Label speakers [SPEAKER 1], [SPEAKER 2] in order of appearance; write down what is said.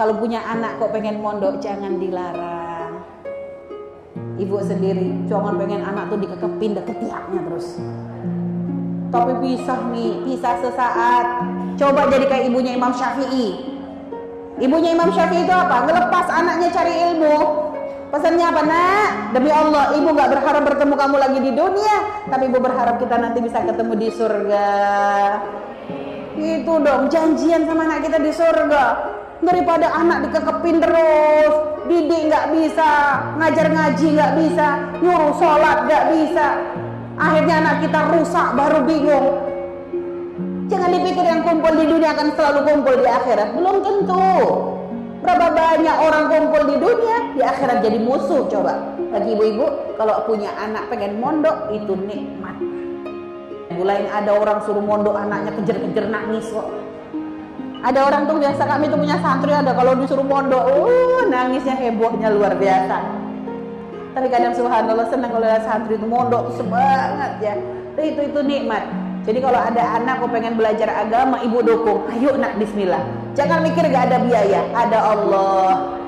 [SPEAKER 1] Kalau punya anak kok pengen mondok jangan dilarang. Ibu sendiri, jangan pengen anak tuh dikekepin deket tiapnya terus. Tapi pisah nih, pisah sesaat. Coba jadi kayak ibunya Imam Syafi'i. Ibunya Imam Syafi'i itu apa? Ngelepas anaknya cari ilmu. Pesannya apa nak? Demi Allah, ibu gak berharap bertemu kamu lagi di dunia, tapi ibu berharap kita nanti bisa ketemu di surga. Itu dong, janjian sama anak kita di surga. Daripada anak dikekepin terus, didik nggak bisa, ngajar ngaji nggak bisa, nyuruh sholat nggak bisa. Akhirnya anak kita rusak baru bingung. Jangan dipikir yang kumpul di dunia akan selalu kumpul di akhirat. Belum tentu. Berapa banyak orang kumpul di dunia, di akhirat jadi musuh coba. Bagi ibu-ibu, kalau punya anak pengen mondok, itu nikmat. Mulai ada orang suruh mondok anaknya kejer-kejer nangis kok. Ada orang tuh biasa kami tuh punya santri ada kalau disuruh mondok, uh, nangisnya hebohnya luar biasa. Tapi kadang subhanallah senang kalau ada santri itu mondok semangat ya. Itu itu nikmat. Jadi kalau ada anak kok pengen belajar agama, ibu dukung. Ayo nak bismillah. Jangan mikir gak ada biaya, ada Allah.